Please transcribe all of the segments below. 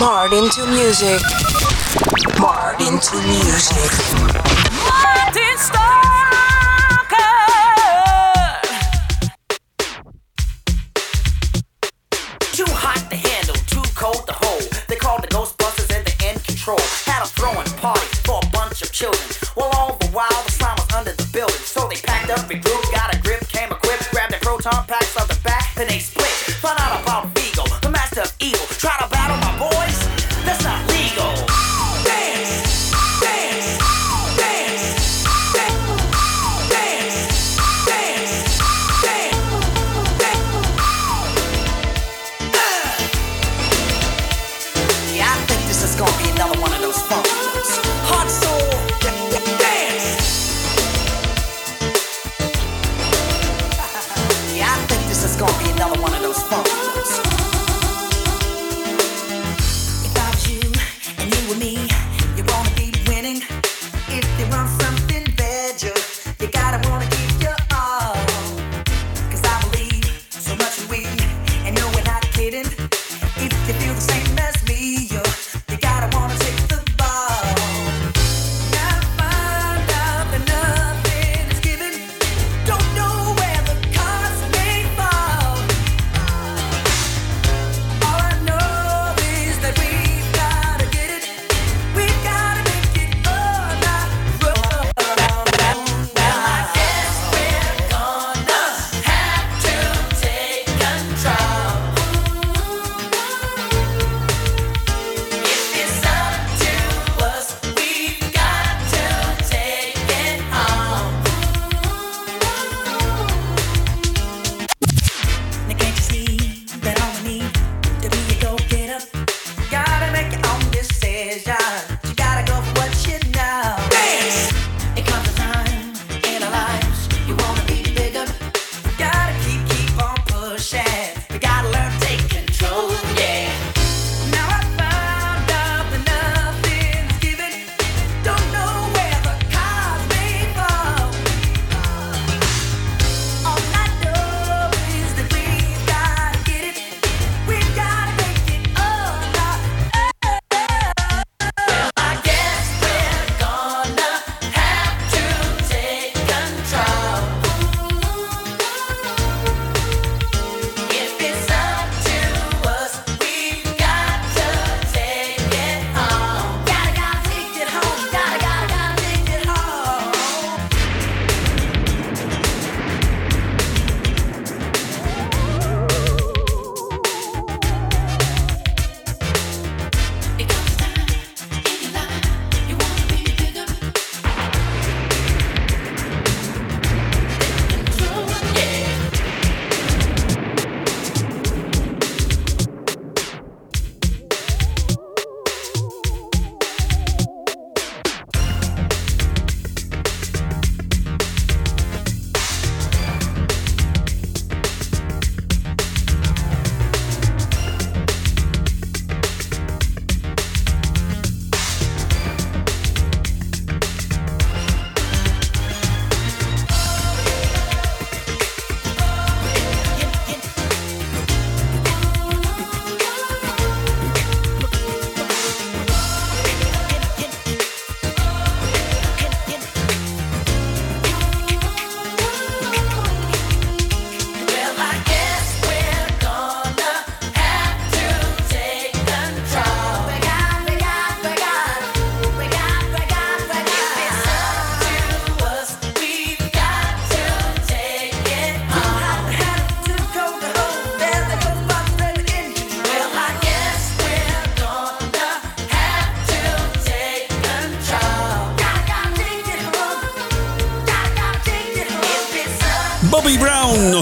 Marred into music. Marred into music. Martin Starr.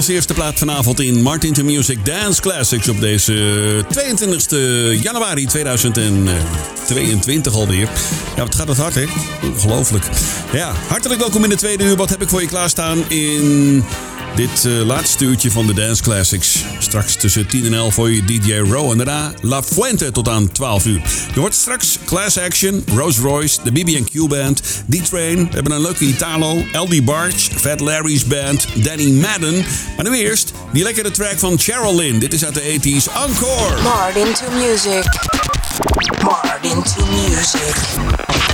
eerste plaat vanavond in Martin to Music Dance Classics op deze eh, 22 januari 2022 alweer. Ja, wat gaat het hard, hè? Ongelooflijk. Ja, hartelijk welkom in de tweede uur. Wat heb ik voor je klaarstaan in dit eh, laatste uurtje van de Dance Classics? Straks tussen 10 en 11 voor je DJ Row en daarna La Fuente tot aan 12 uur. Je hoort straks Class Action, Rolls Royce, de BB&Q Band, D-Train. We hebben een leuke Italo, LD Barge, Fat Larry's Band, Danny Madden. Maar nu eerst die lekkere track van Cheryl Lynn. Dit is uit de 80s. Encore! Martin to music. Martin to music.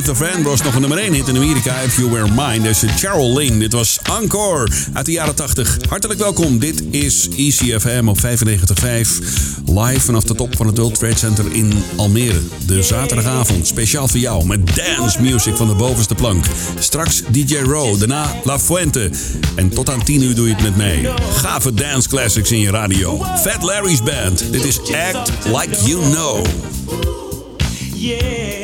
Luther Vandross nog een nummer 1 hit in Amerika. If You Were Mine. Dus Cheryl Lynn. Dit was Encore uit de jaren 80. Hartelijk welkom. Dit is ECFM op 95.5. Live vanaf de top van het World Trade Center in Almere. De zaterdagavond. Speciaal voor jou. Met dance music van de bovenste plank. Straks DJ Rowe. Daarna La Fuente. En tot aan 10 uur doe je het met mij. Gave dance classics in je radio. Fat Larry's Band. Dit is Act Like You Know. Yeah.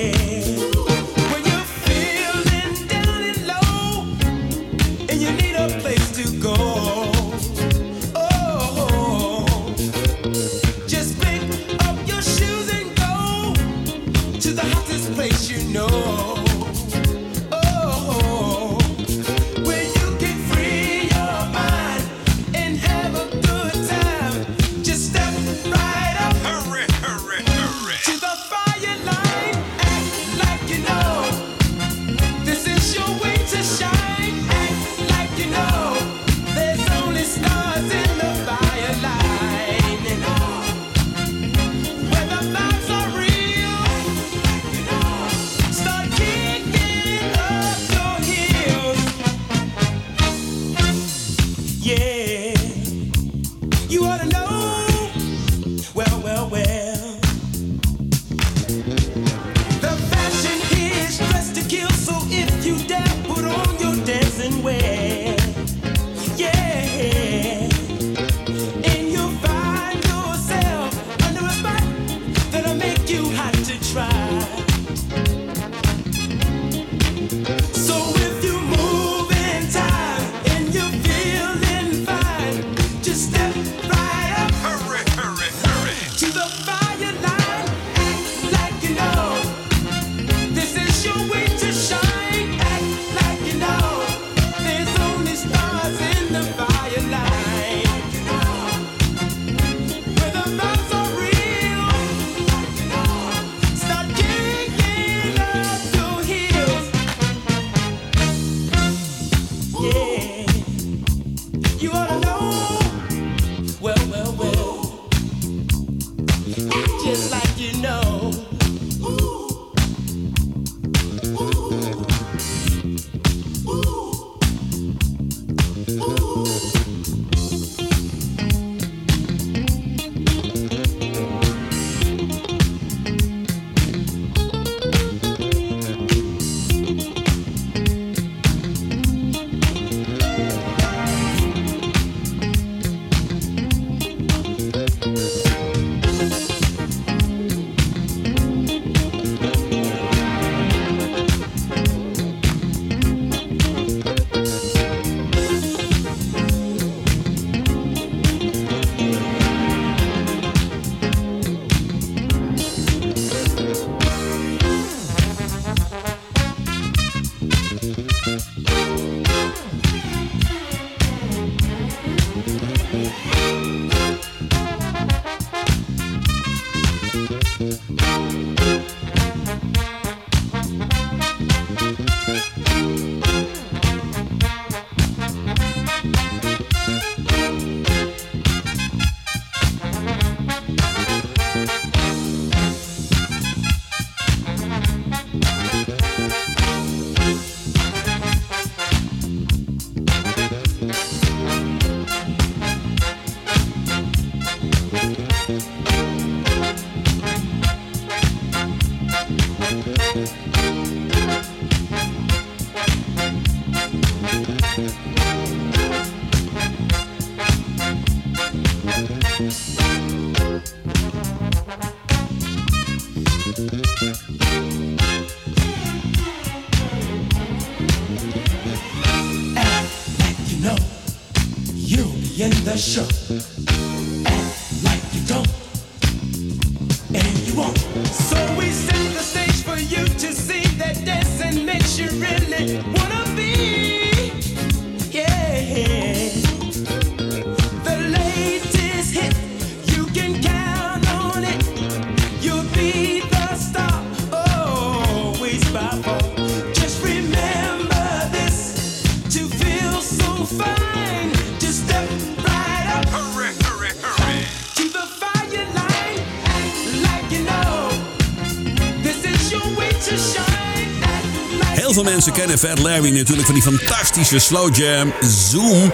Ze kennen Fat Larry natuurlijk van die fantastische slow jam Zoom.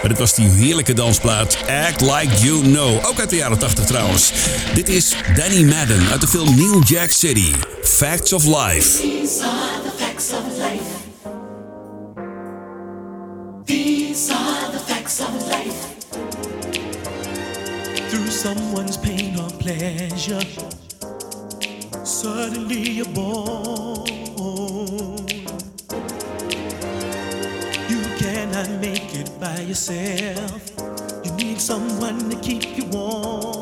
Maar dit was die heerlijke dansplaat Act Like You Know. Ook uit de jaren 80 trouwens. Dit is Danny Madden uit de film New Jack City. Facts of Life. These are the facts of life. These are the facts of life. Through someone's pain or pleasure. Suddenly you're. by yourself. You need someone to keep you warm.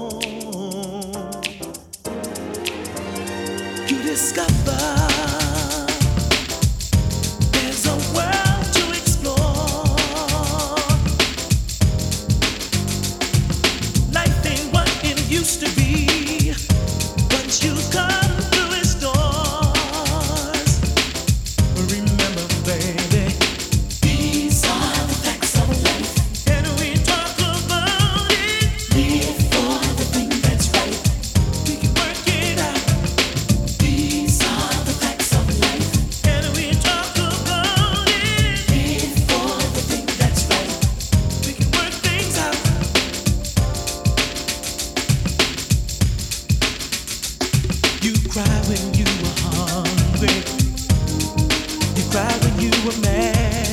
cried when you were hungry. You cried when you were mad.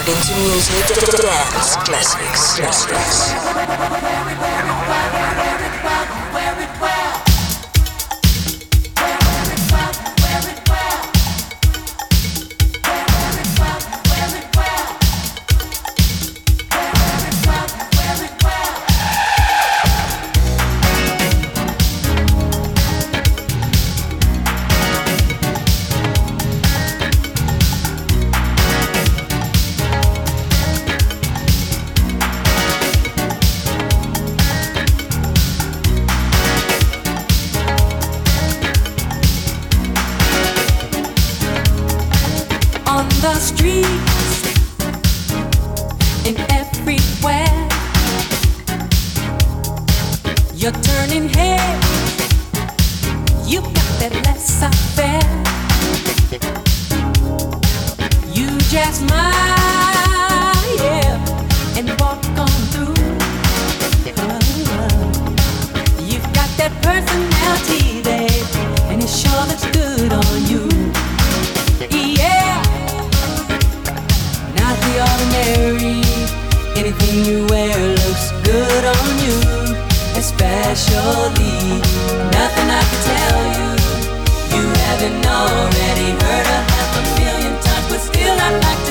hard into music, dance, classics, classics. Streets and everywhere. You're turning heads. You got that laissez-faire. You just smile, Wear looks good on you, especially nothing I can tell you. You haven't already heard a half a million times, but still I'd like to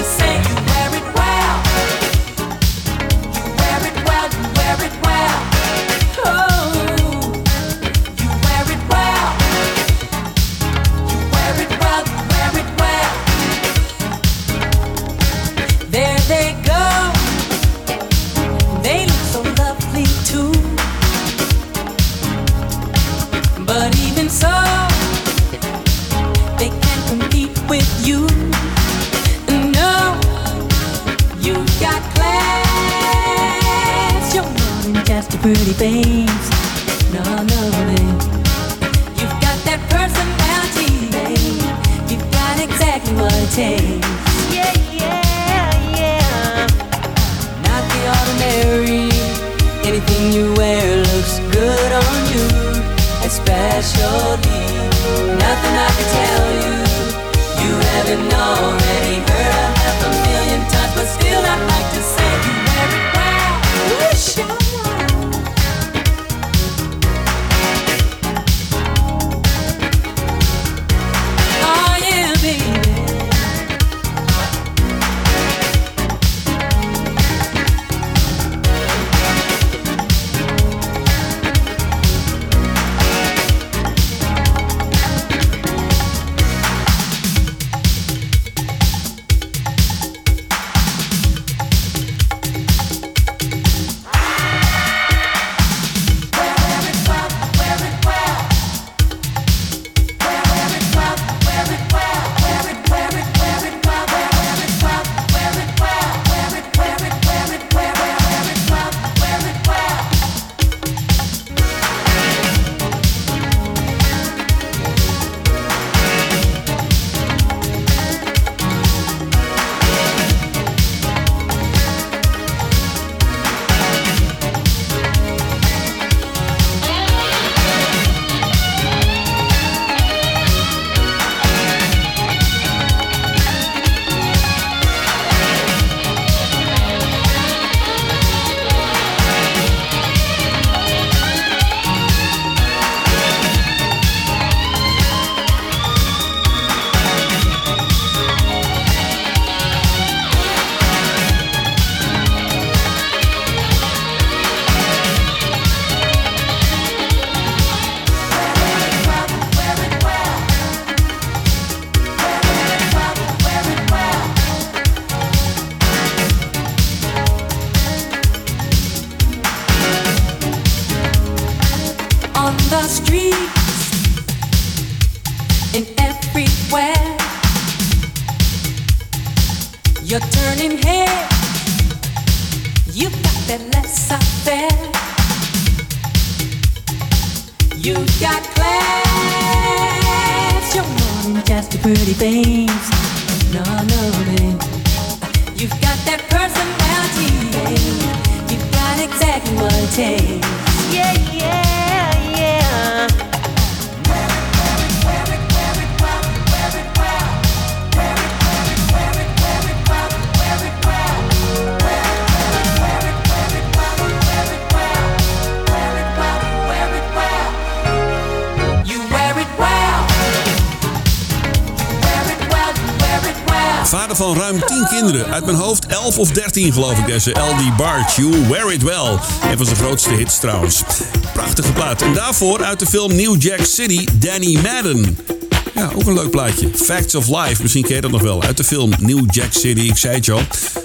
haven't already heard a half a million times, but still I'd like to of 13 geloof ik deze LD Barge. You Wear It Well. Een van zijn grootste hits trouwens. Prachtige plaat. En daarvoor uit de film New Jack City, Danny Madden. Ja, ook een leuk plaatje. Facts of Life, misschien ken je dat nog wel. Uit de film New Jack City, ik zei het al.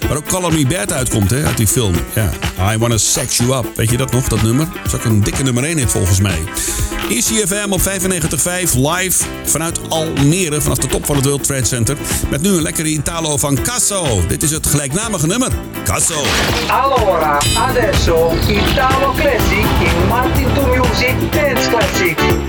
Waar ook Call Me Bad uitkomt, hè, uit die film. Ja, I Wanna Sex You Up. Weet je dat nog, dat nummer? Dat is ook een dikke nummer 1 hit volgens mij. ECFM op 95.5 live vanuit Almere, vanaf de top van het World Trade Center. Met nu een lekkere Italo van Casso. Dit is het gelijknamige nummer. Casso. Allora, adesso Italo Classic in Martin to Music Dance Classic.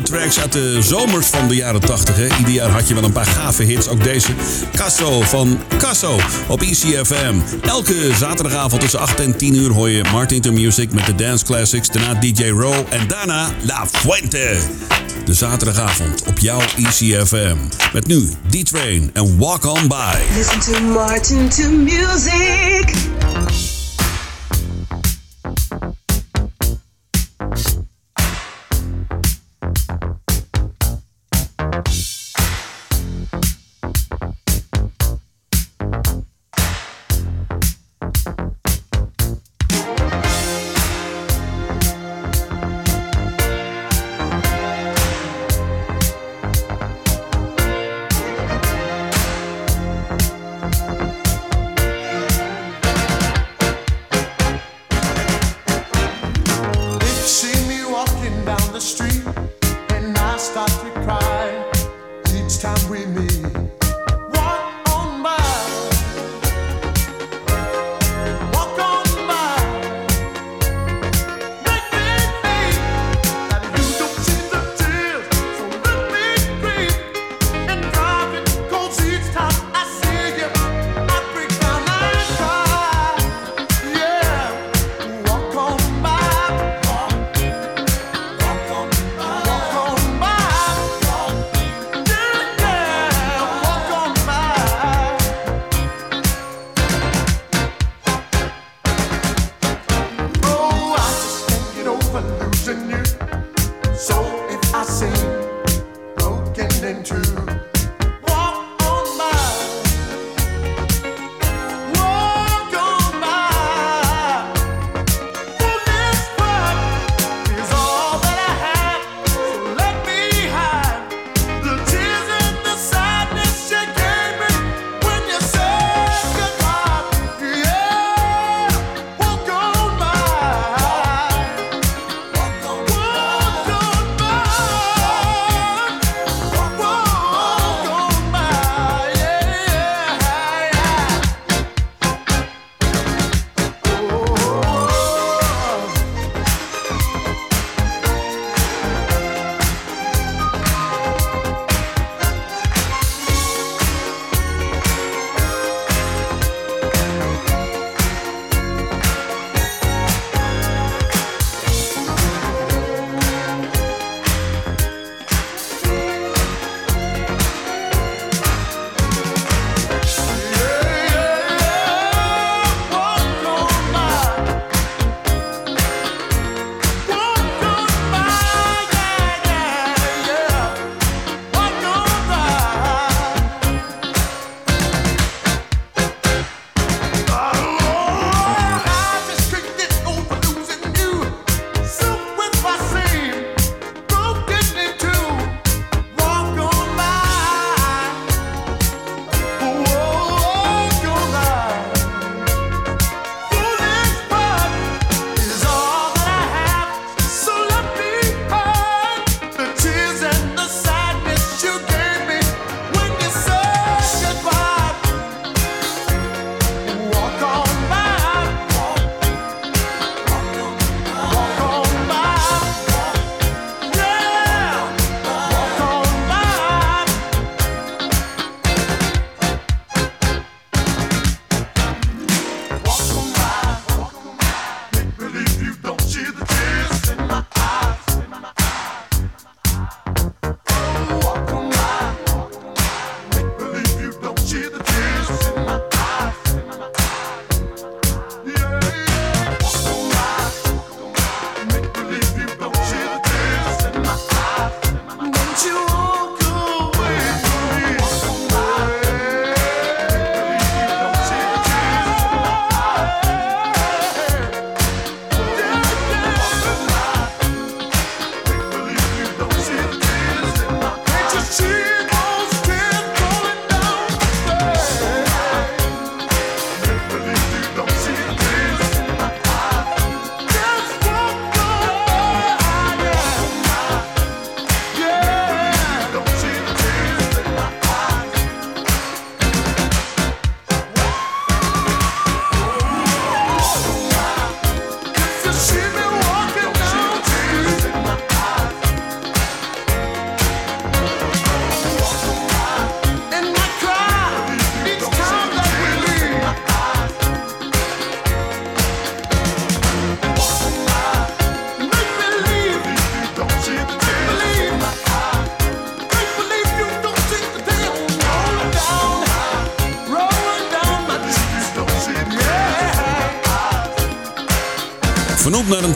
Italo-tracks uit de zomers van de jaren 80. Hè. Ieder jaar had je wel een paar gave hits. Ook deze Casso van Casso op ECFM. Elke zaterdagavond tussen 8 en 10 uur hoor je Martin to Music met de Dance Classics. Daarna DJ Row en daarna La Fuente. De zaterdagavond op jouw ECFM. Met nu D-Train en Walk On By. Listen to Martin to music.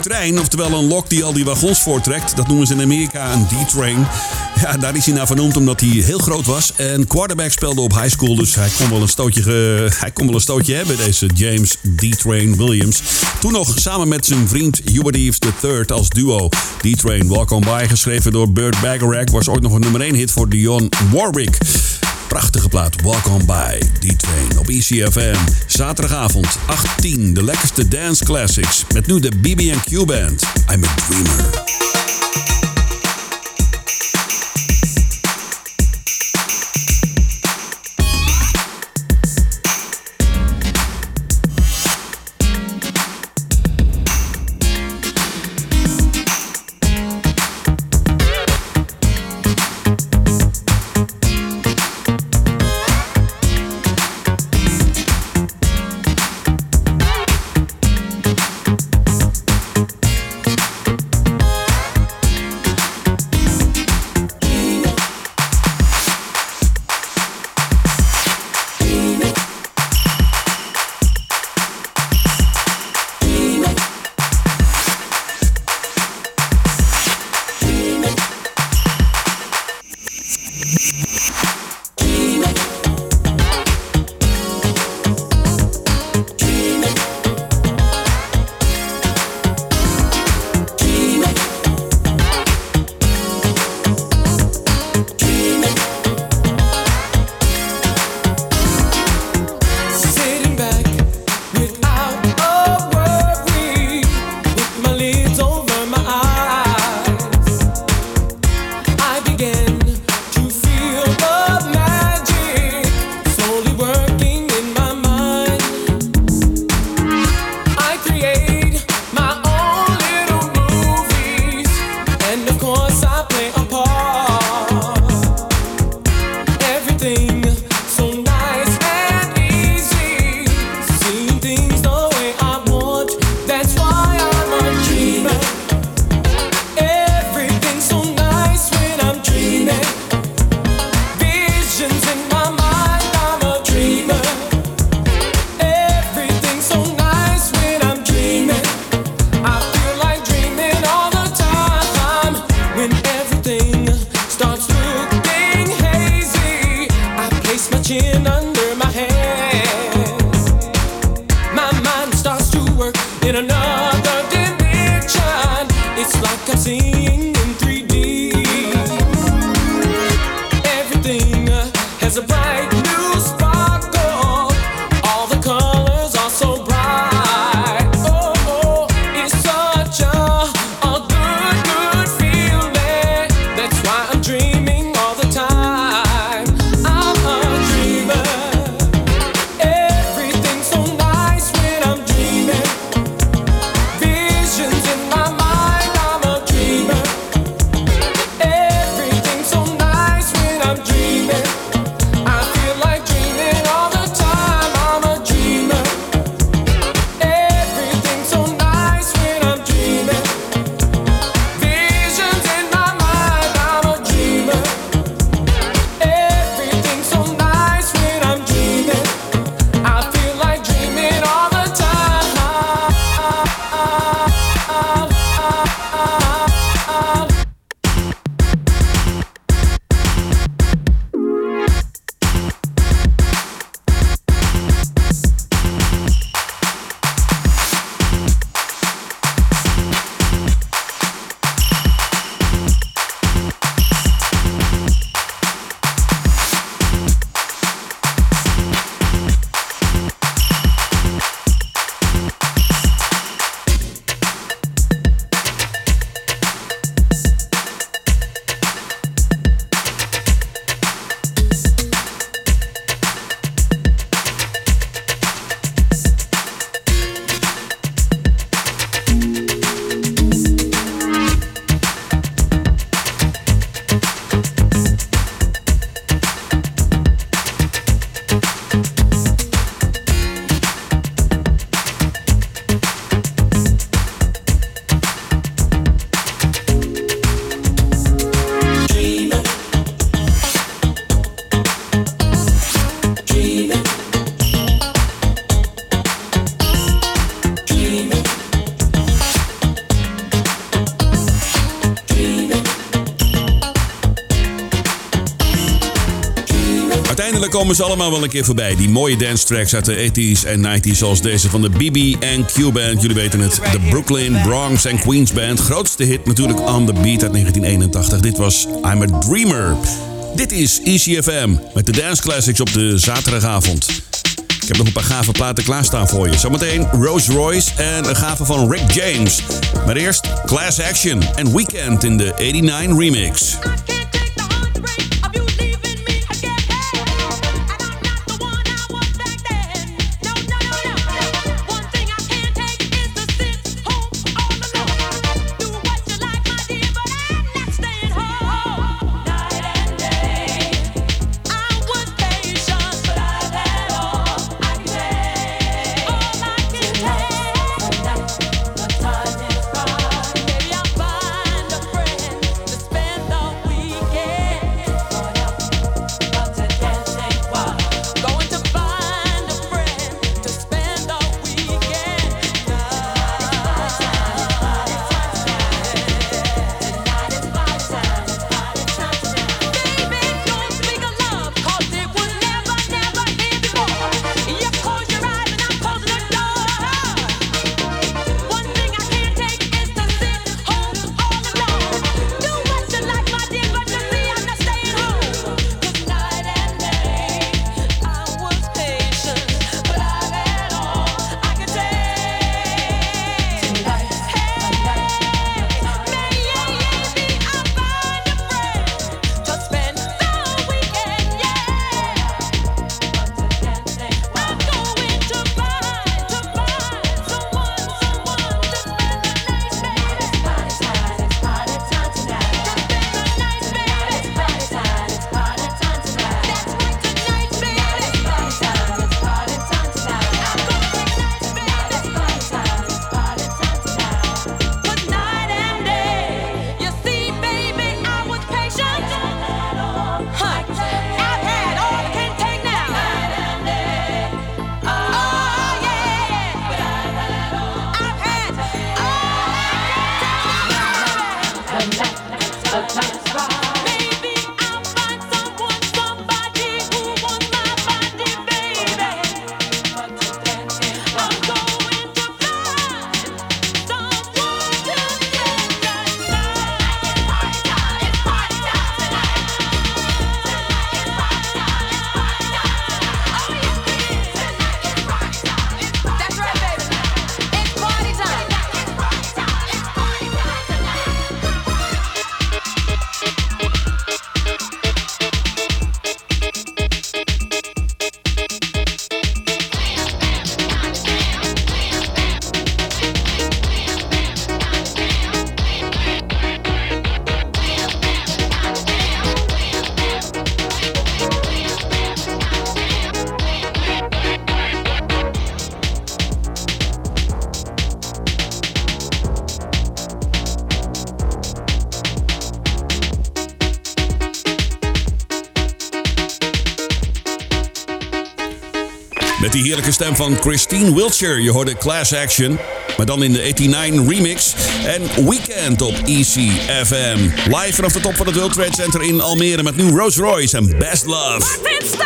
Trein, oftewel een lok die al die wagons voortrekt. Dat noemen ze in Amerika een D-train. Ja, daar is hij naar vernoemd omdat hij heel groot was. En quarterback speelde op high school, dus hij kon wel een stootje, ge- hij kon wel een stootje hebben, deze James D-train Williams. Toen nog samen met zijn vriend Hubert Eves III als duo. D-train Walk On By, geschreven door Burt Bacharach, was ooit nog een nummer 1 hit voor Dionne Warwick. Prachtige plaat, Walk On By, D-Train op E ECFM. Zaterdagavond, 18, de lekkerste dance classics. Met nu de BB&Q Band, I'm a Dreamer. komen ze allemaal wel een keer voorbij. Die mooie dance tracks uit de 80s en 90s, zoals deze van de BB Q Band. Jullie weten het. De Brooklyn, Bronx en Queens Band. Grootste hit natuurlijk On the Beat uit 1981. Dit was I'm a Dreamer. Dit is ECFM met de Dance Classics op de zaterdagavond. Ik heb nog een paar gave platen klaarstaan voor je. Zometeen Rolls Royce en een gave van Rick James. Maar eerst Class Action en Weekend in de 89 Remix. die heerlijke stem van Christine Wiltshire. Je hoorde Class Action, maar dan in de 89 remix. En Weekend op ECFM. Live vanaf de top van het World Trade Center in Almere met nieuw Rolls Royce en Best Love.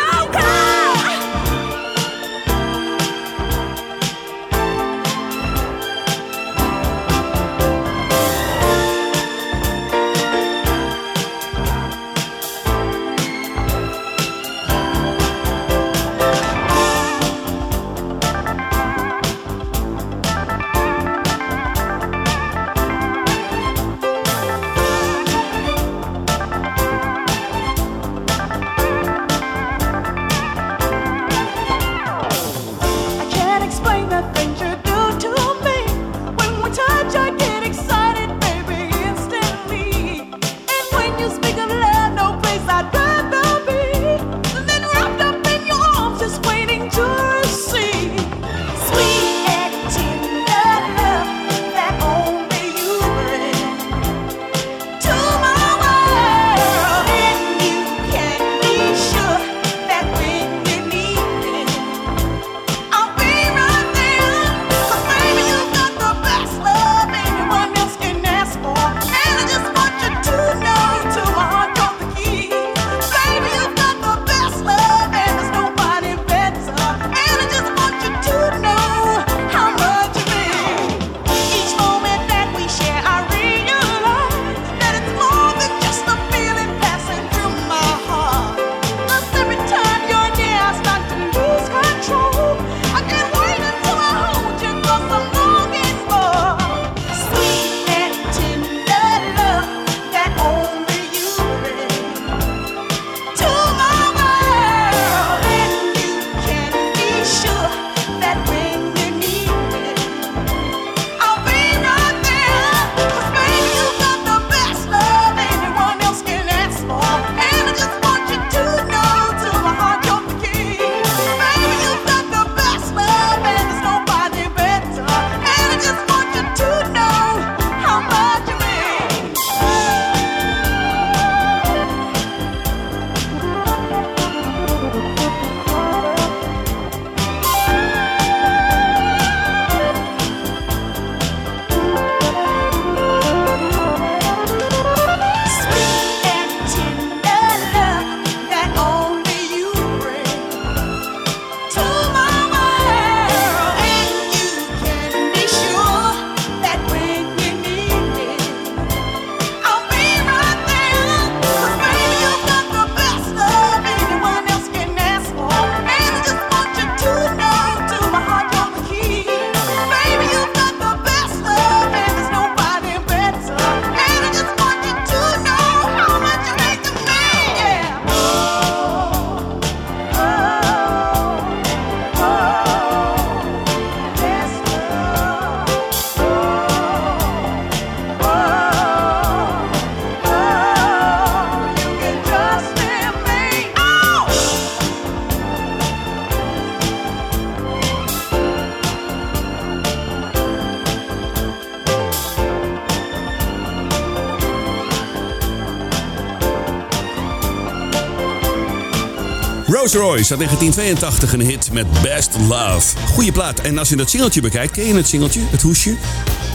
Rose Royce uit 1982 een hit met Best Love. Goeie plaat. En als je dat singeltje bekijkt, ken je het singeltje, het hoesje?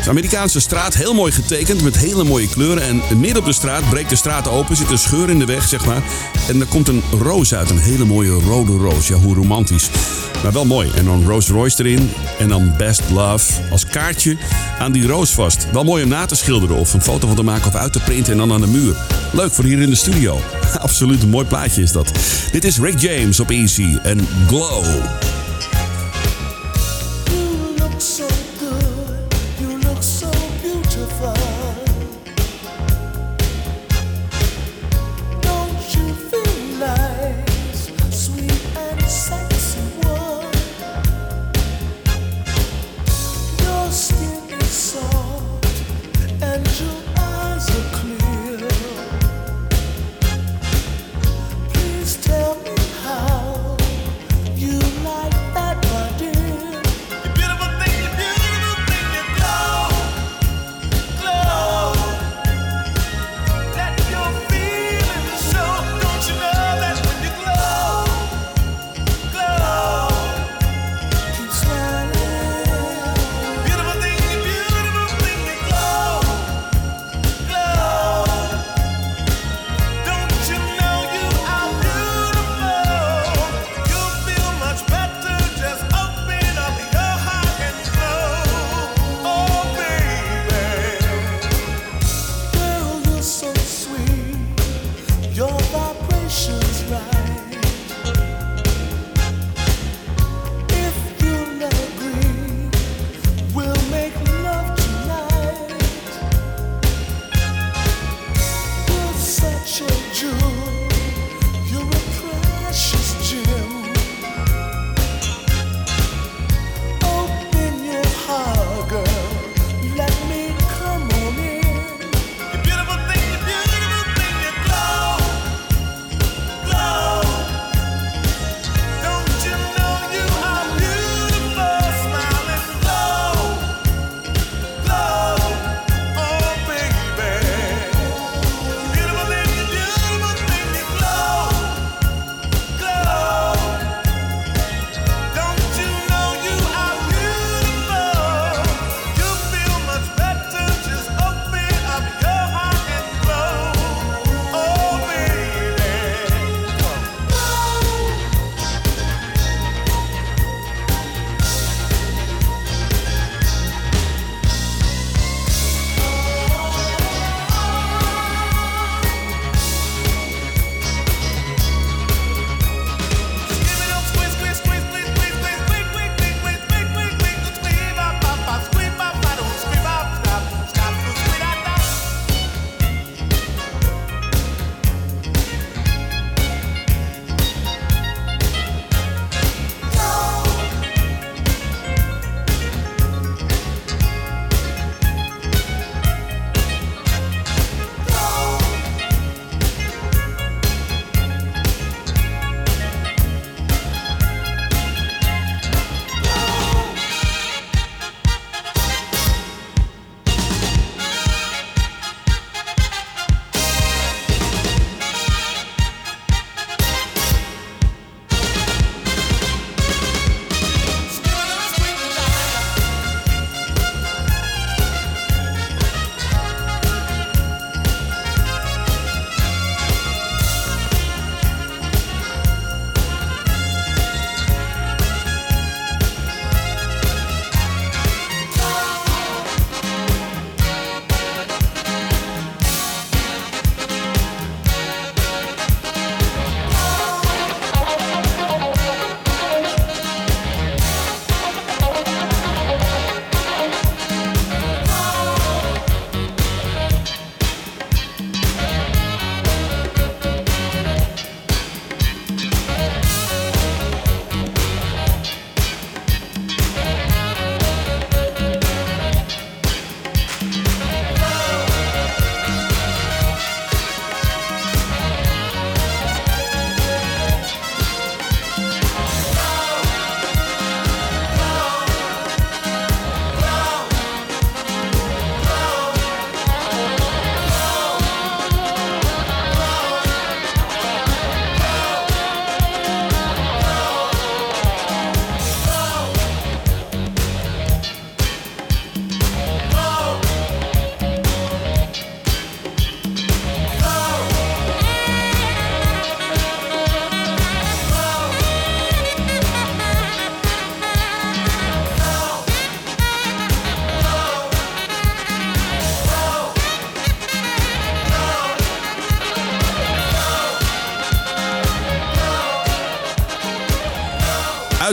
Is Amerikaanse straat, heel mooi getekend met hele mooie kleuren. En midden op de straat breekt de straat open, zit een scheur in de weg, zeg maar. En er komt een roos uit, een hele mooie rode roos. Ja, hoe romantisch. Maar wel mooi. En dan Rose Royce erin. En dan Best Love als kaartje aan die roos vast. Wel mooi om na te schilderen of een foto van te maken of uit te printen en dan aan de muur. Leuk voor hier in de studio. Absoluut een mooi plaatje is dat. Dit is Rick James op Easy en Glow.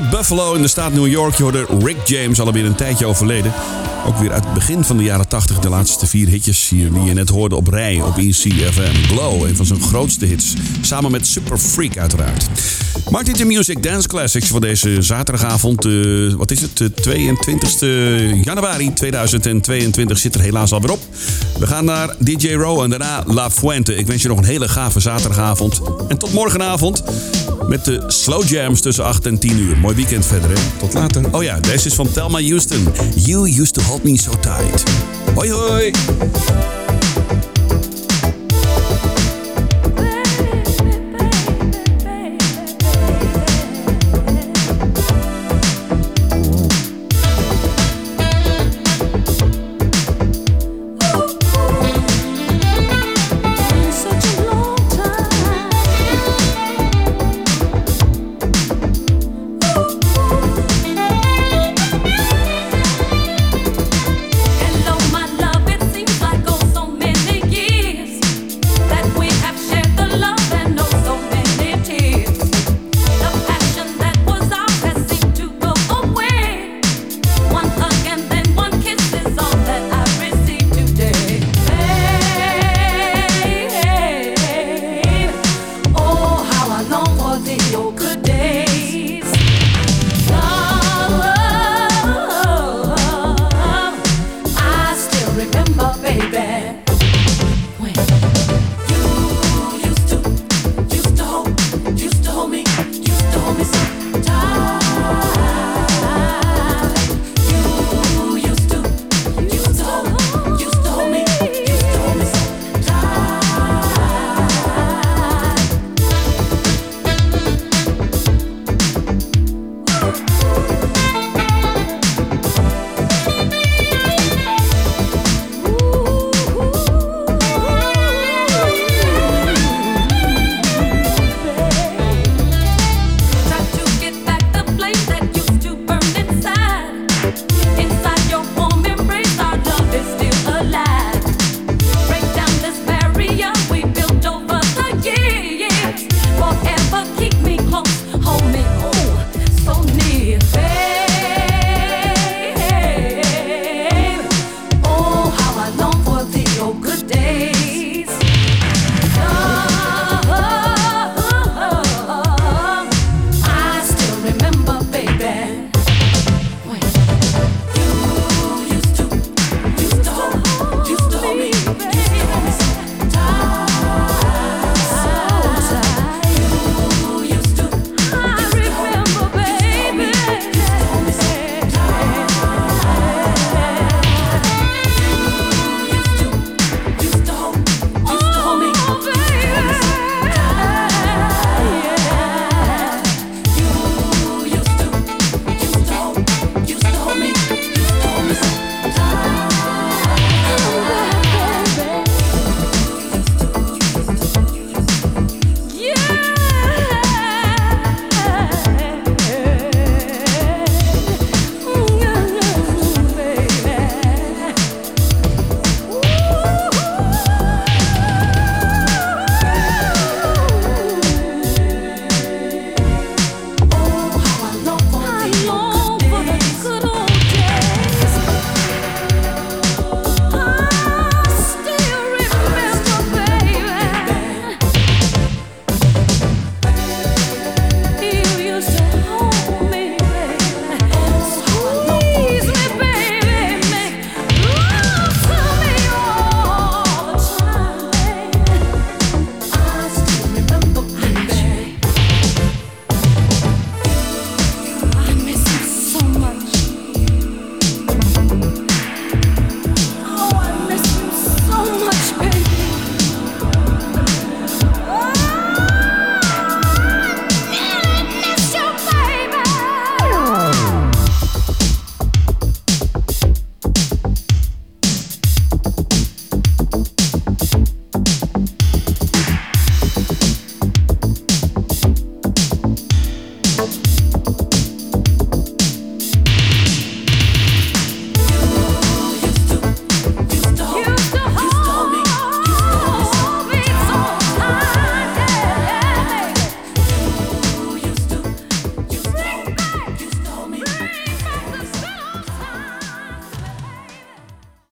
Buffalo in de staat New York. Je hoorde Rick James, alweer een tijdje overleden. Ook weer uit het begin van de jaren 80. De laatste vier hitjes hier die je net hoorde op rij op ECFM. Glow, een van zijn grootste hits. Samen met Super Freak uiteraard. Martin the Music Dance Classics voor deze zaterdagavond. eh, wat is het? De 22 januari 2022 zit er helaas alweer op. We gaan naar DJ Row en daarna La Fuente. Ik wens je nog een hele gave zaterdagavond. En tot morgenavond met de slow jams tussen 8 en 10 uur. Mooi weekend verder, hè? Tot later. Oh ja, deze is van Thelma Houston. You used to hold me so tight. Hoi hoi!